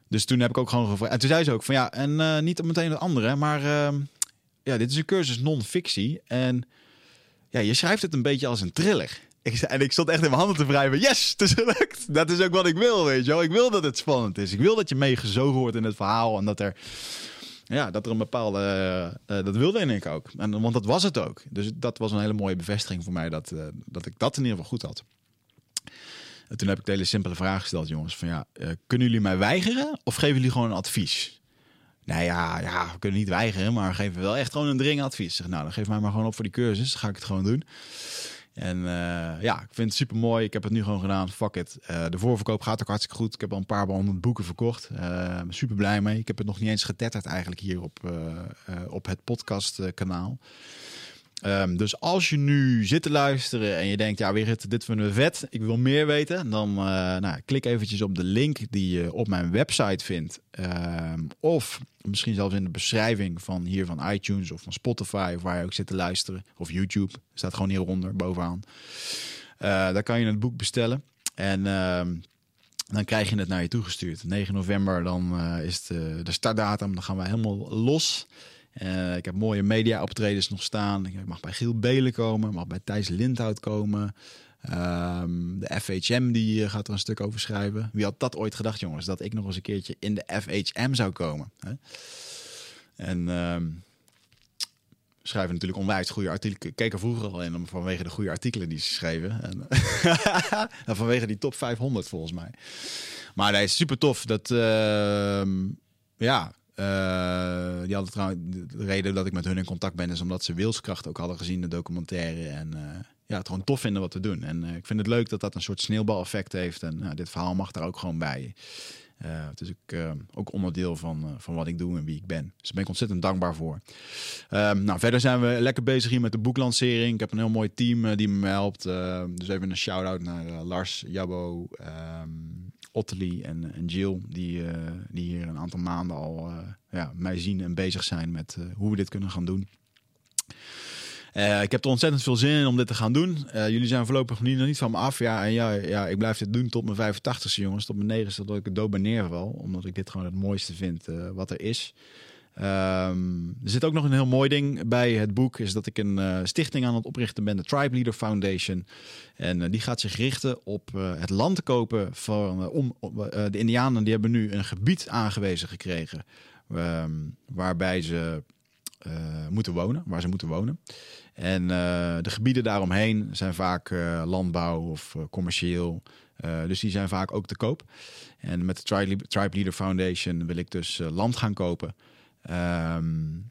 Dus toen heb ik ook gewoon gevraagd. En toen zei ze ook van ja, en eh, niet meteen het andere, maar ehm, ja, dit is een cursus non-fictie. En ja, je schrijft het een beetje als een thriller. Ik, en ik stond echt in mijn handen te wrijven. Yes, het is gelukt. Dat is ook wat ik wil, weet je wel. Ik wil dat het spannend is. Ik wil dat je meegezogen wordt in het verhaal. En dat er, ja, dat er een bepaalde... eh, eh, dat wilde ik ook. En, want dat was het ook. Dus dat was een hele mooie bevestiging voor mij. Dat, eh, dat ik dat in ieder geval goed had. En toen heb ik de hele simpele vraag gesteld, jongens. Van ja, kunnen jullie mij weigeren? Of geven jullie gewoon een advies? Nou ja, ja, we kunnen niet weigeren, maar we geven wel echt gewoon een dringend advies. Zeg, nou, dan geef mij maar gewoon op voor die cursus. Dan ga ik het gewoon doen. En eh, ja, ik vind het super mooi. Ik heb het nu gewoon gedaan. Fuck it. Eh, de voorverkoop gaat ook hartstikke goed. Ik heb al een paar honderd boeken verkocht. Eh, super blij mee. Ik heb het nog niet eens getetterd eigenlijk hier op, op het podcastkanaal. Ehm, dus als je nu zit te luisteren en je denkt, ja, weer dit vinden we vet, ik wil meer weten, dan eh, nou, klik eventjes op de link die je op mijn website vindt. Ehm, of misschien zelfs in de beschrijving van hier van iTunes of van Spotify, of waar je ook zit te luisteren. Of YouTube, staat gewoon hieronder, bovenaan. Eh daar kan je het boek bestellen. En ehm, dan krijg je het naar je toegestuurd. 9 november dan eh, is de, de startdatum. Dan gaan we helemaal los. Eh, ik heb mooie media-optredens nog staan. Ik mag bij Giel Belen komen. mag bij Thijs Lindhout komen. Ehm, de FHM die gaat er een stuk over schrijven. Wie had dat ooit gedacht, jongens? Dat ik nog eens een keertje in de FHM zou komen. Hè? En we schrijven natuurlijk onwijs goede artikelen. Ik keek er vroeger al in vanwege de goede artikelen die ze schreven. En, en (laughs) vanwege die top 500 volgens mij. Maar nee, super tof. Dat, ja, die hadden trouwens de reden dat ik met hun in contact ben is omdat ze wilskracht ook hadden gezien de documentaire en eh, ja, het gewoon tof vinden wat we doen. En eh, ik vind het leuk dat dat een soort sneeuwbaleffect heeft en nou, dit verhaal mag daar ook gewoon bij. Uh, het is ook, ook onderdeel van, van wat ik doe en wie ik ben. Dus daar ben ik ontzettend dankbaar voor. Um, nou, verder zijn we lekker bezig hier met de boeklancering. Ik heb een heel mooi team die me helpt. dus even een shout-out naar Lars, Jabbo, um, En, en Jill. Die, die hier een aantal maanden al ja, mij zien en bezig zijn met hoe we dit kunnen gaan doen. Ik heb er ontzettend veel zin in om dit te gaan doen. Jullie zijn voorlopig nog niet van me af. Ja, en ja, ja, ik blijf dit doen tot mijn 85ste, jongens. Tot mijn 90ste, dat ik het dood ben. Omdat ik dit gewoon het mooiste vind wat er is. Um, er zit ook nog een heel mooi ding bij het boek. Is dat ik een stichting aan het oprichten ben. De Tribe Leader Foundation. En die gaat zich richten op het land te kopen. Van, om, de Indianen die hebben nu een gebied aangewezen gekregen. Um, waarbij ze moeten wonen. Waar ze moeten wonen. En de gebieden daaromheen zijn vaak landbouw of commercieel. dus die zijn vaak ook te koop. En met de Tribe Leader Foundation wil ik dus land gaan kopen. Um,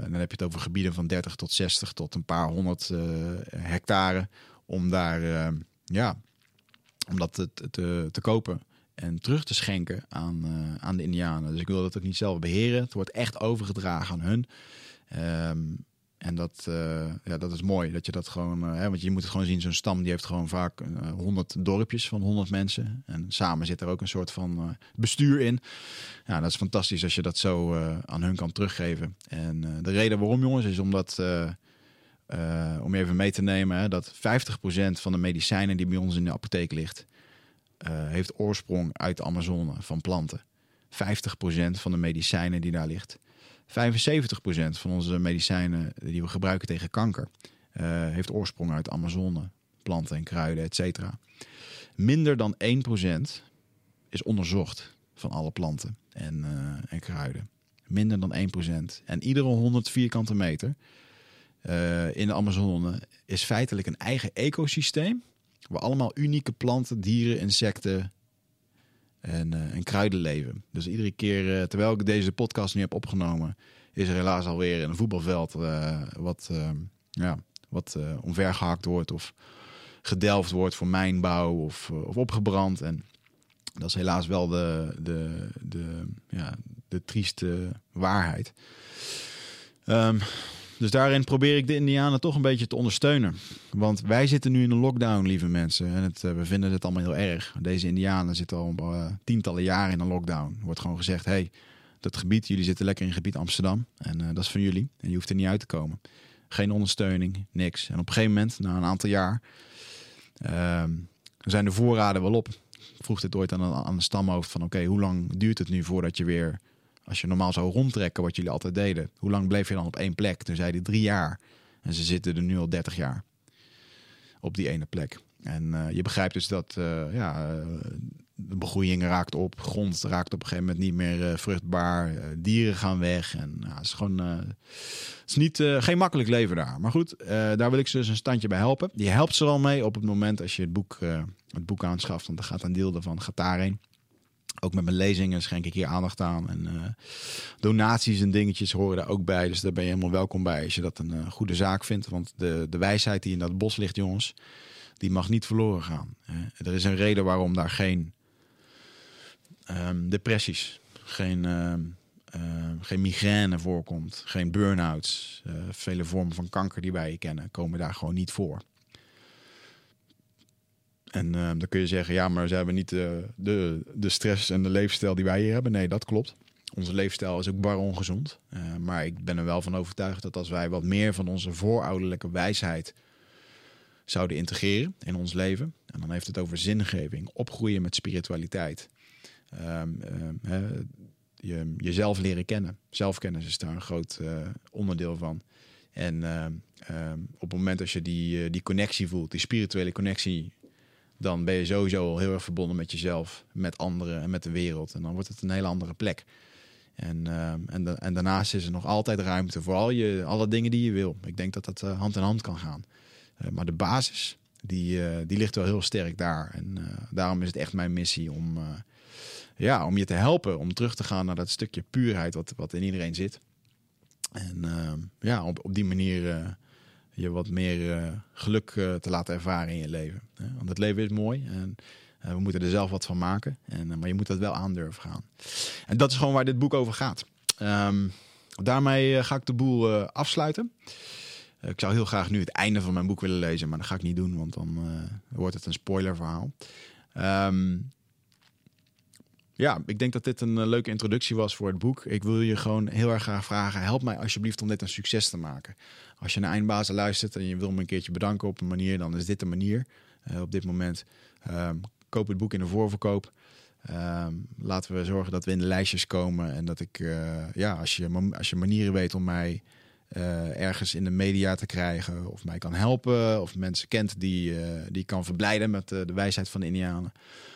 dan heb je het over gebieden van 30 tot 60 tot een paar honderd hectare. Om daar, ja, om dat te, te, kopen en terug te schenken aan, aan de Indianen. Dus ik wil dat ook niet zelf beheren. Het wordt echt overgedragen aan hun. Um, en dat, uh, ja, dat is mooi, dat je dat gewoon... Uh, hè, want je moet het gewoon zien, zo'n stam die heeft gewoon vaak uh, 100 dorpjes van 100 mensen. En samen zit er ook een soort van bestuur in. Ja, dat is fantastisch als je dat zo aan hun kan teruggeven. En de reden waarom, jongens, is omdat... om je even mee te nemen, hè, dat 50% van de medicijnen die bij ons in de apotheek ligt... heeft oorsprong uit de Amazone van planten. 50% van de medicijnen die daar ligt 75% van onze medicijnen die we gebruiken tegen kanker uh, heeft oorsprong uit Amazone, planten en kruiden, et cetera. Minder dan 1% is onderzocht van alle planten en, uh, en kruiden. Minder dan 1%. En iedere 100 vierkante meter uh, in de Amazone is feitelijk een eigen ecosysteem. Waar allemaal unieke planten, dieren, insecten en, uh, en kruiden leven. Dus iedere keer, uh, terwijl ik deze podcast nu heb opgenomen, is er helaas alweer een voetbalveld uh, wat, ja, wat omvergehakt wordt of gedelft wordt voor mijnbouw of, of opgebrand. En dat is helaas wel de, de, de, ja, de trieste waarheid. Um, dus daarin probeer ik de Indianen toch een beetje te ondersteunen. Want wij zitten nu in een lockdown, lieve mensen. En het, we vinden het allemaal heel erg. Deze Indianen zitten al uh, tientallen jaren in een lockdown. Er wordt gewoon gezegd: hey, dat gebied, jullie zitten lekker in het gebied Amsterdam. En uh, dat is van jullie. En je hoeft er niet uit te komen. Geen ondersteuning, niks. En op een gegeven moment, na een aantal jaar, uh, zijn de voorraden wel op. Ik vroeg dit ooit aan, aan de stamhoofd: van oké, hoe lang duurt het nu voordat je weer als je normaal zou rondtrekken, wat jullie altijd deden, hoe lang bleef je dan op één plek? Toen zeiden drie jaar. En ze zitten er nu al 30 jaar op die ene plek. En uh, je begrijpt dus dat uh, ja, uh, de begroeiing raakt op, grond raakt op een gegeven moment niet meer vruchtbaar, dieren gaan weg. En het is gewoon het is niet, geen makkelijk leven daar. Maar goed, daar wil ik ze dus een standje bij helpen. Die helpt ze al mee op het moment als je het boek, het boek aanschaft, want er gaat een deel daarvan gaat daarheen. Ook met mijn lezingen schenk ik hier aandacht aan. En uh, donaties en dingetjes horen daar ook bij. Dus daar ben je helemaal welkom bij als je dat een uh, goede zaak vindt. Want de, de wijsheid die in dat bos ligt, jongens, die mag niet verloren gaan. er is een reden waarom daar geen um, depressies, geen, uh, geen migraine voorkomt, geen burn-outs. Uh, vele vormen van kanker die wij kennen, komen daar gewoon niet voor. En uh, dan kun je zeggen, ja, maar ze hebben niet de, de, de stress en de leefstijl die wij hier hebben. Nee, dat klopt. Onze leefstijl is ook bar ongezond. Uh, maar ik ben er wel van overtuigd dat als wij wat meer van onze voorouderlijke wijsheid zouden integreren in ons leven. En dan heeft het over zingeving, opgroeien met spiritualiteit. Um, um, je, jezelf leren kennen. Zelfkennis is daar een groot uh, onderdeel van. En op het moment dat je die, die connectie voelt, die spirituele connectie dan ben je sowieso al heel erg verbonden met jezelf, met anderen en met de wereld. En dan wordt het een hele andere plek. En, uh, en, en, daarnaast is er nog altijd ruimte voor al je, alle dingen die je wil. Ik denk dat dat uh, hand in hand kan gaan. Uh, maar de basis, die, die ligt wel heel sterk daar. En daarom is het echt mijn missie om, ja, om je te helpen om terug te gaan naar dat stukje puurheid wat, wat in iedereen zit. En ja, op, op die manier je wat meer uh, geluk uh, te laten ervaren in je leven. Want het leven is mooi. En Eh, we moeten er zelf wat van maken. En, maar je moet dat wel aandurven gaan. En dat is gewoon waar dit boek over gaat. Ehm, daarmee ga ik de boel afsluiten. ik zou heel graag nu het einde van mijn boek willen lezen, maar dat ga ik niet doen, want dan wordt het een spoilerverhaal. Um, ja, ik denk dat dit een eh, leuke introductie was voor het boek. Ik wil je gewoon heel erg graag vragen: help mij alsjeblieft om dit een succes te maken. Als je naar Eindbazen luistert en je wil me een keertje bedanken op een manier, dan is dit de manier. Uh, op dit moment um, koop het boek in de voorverkoop. Um, laten we zorgen dat we in de lijstjes komen en dat ik, uh, ja, als je, als je manieren weet om mij ergens in de media te krijgen, of mij kan helpen, of mensen kent die, uh, die kan verblijden met de wijsheid van de Indianen.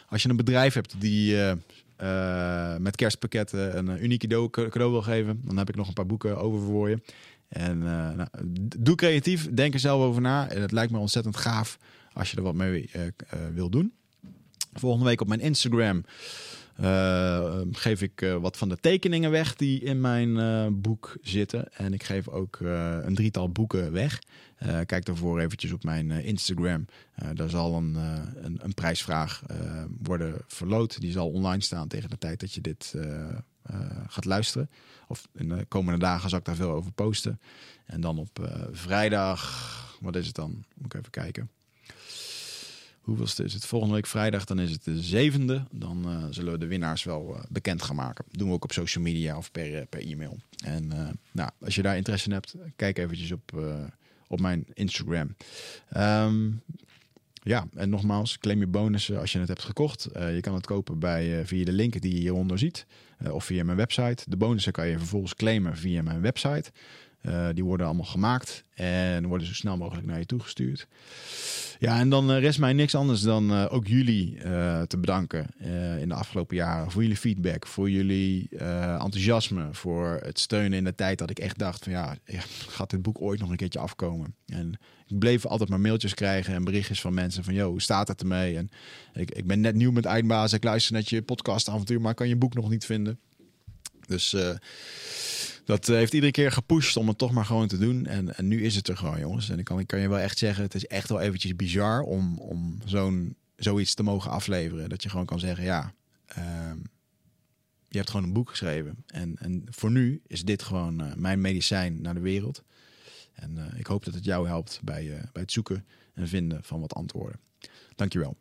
Als je een bedrijf hebt die uh, met kerstpakketten een uniek cadeau, cadeau wil geven, dan heb ik nog een paar boeken over voor je. En uh, nou, doe creatief, denk er zelf over na. En het lijkt me ontzettend gaaf als je er wat mee uh, wil doen. Volgende week op mijn Instagram geef ik wat van de tekeningen weg die in mijn boek zitten. En ik geef ook een drietal boeken weg. Kijk daarvoor eventjes op mijn Instagram. daar zal een, een, een prijsvraag worden verloot. Die zal online staan tegen de tijd dat je dit gaat luisteren. Of in de komende dagen zal ik daar veel over posten. En dan op vrijdag, wat is het dan? Moet ik even kijken hoeveelste is het? Volgende week vrijdag, dan is het de zevende. Dan zullen we de winnaars wel bekend gaan maken. Doen we ook op social media of per, per e-mail. En nou, als je daar interesse in hebt, kijk eventjes op, op mijn Instagram. Um, ja, en nogmaals, claim je bonussen als je het hebt gekocht. je kan het kopen bij, via de link die je hieronder ziet. of via mijn website. De bonussen kan je vervolgens claimen via mijn website. Die worden allemaal gemaakt en worden zo snel mogelijk naar je toegestuurd. Ja, en dan eh, rest mij niks anders dan uh, ook jullie te bedanken in de afgelopen jaren. Voor jullie feedback, voor jullie enthousiasme, voor het steunen in de tijd dat ik echt dacht van ja, gaat dit boek ooit nog een keertje afkomen? En ik bleef altijd maar mailtjes krijgen en berichtjes van mensen van yo, hoe staat het ermee? En ik, ik ben net nieuw met Eindbaas, ik luister net je podcastavontuur, maar kan je boek nog niet vinden. Dus dat eh, heeft iedere keer gepusht om het toch maar gewoon te doen. En, en nu is het er gewoon, jongens. En ik kan, ik kan je wel echt zeggen, het is echt wel eventjes bizar om, om zo'n, zoiets te mogen afleveren. Dat je gewoon kan zeggen, ja, uh, je hebt gewoon een boek geschreven. En, en voor nu is dit gewoon uh, mijn medicijn naar de wereld. En uh, ik hoop dat het jou helpt bij, bij het zoeken en vinden van wat antwoorden. Dankjewel.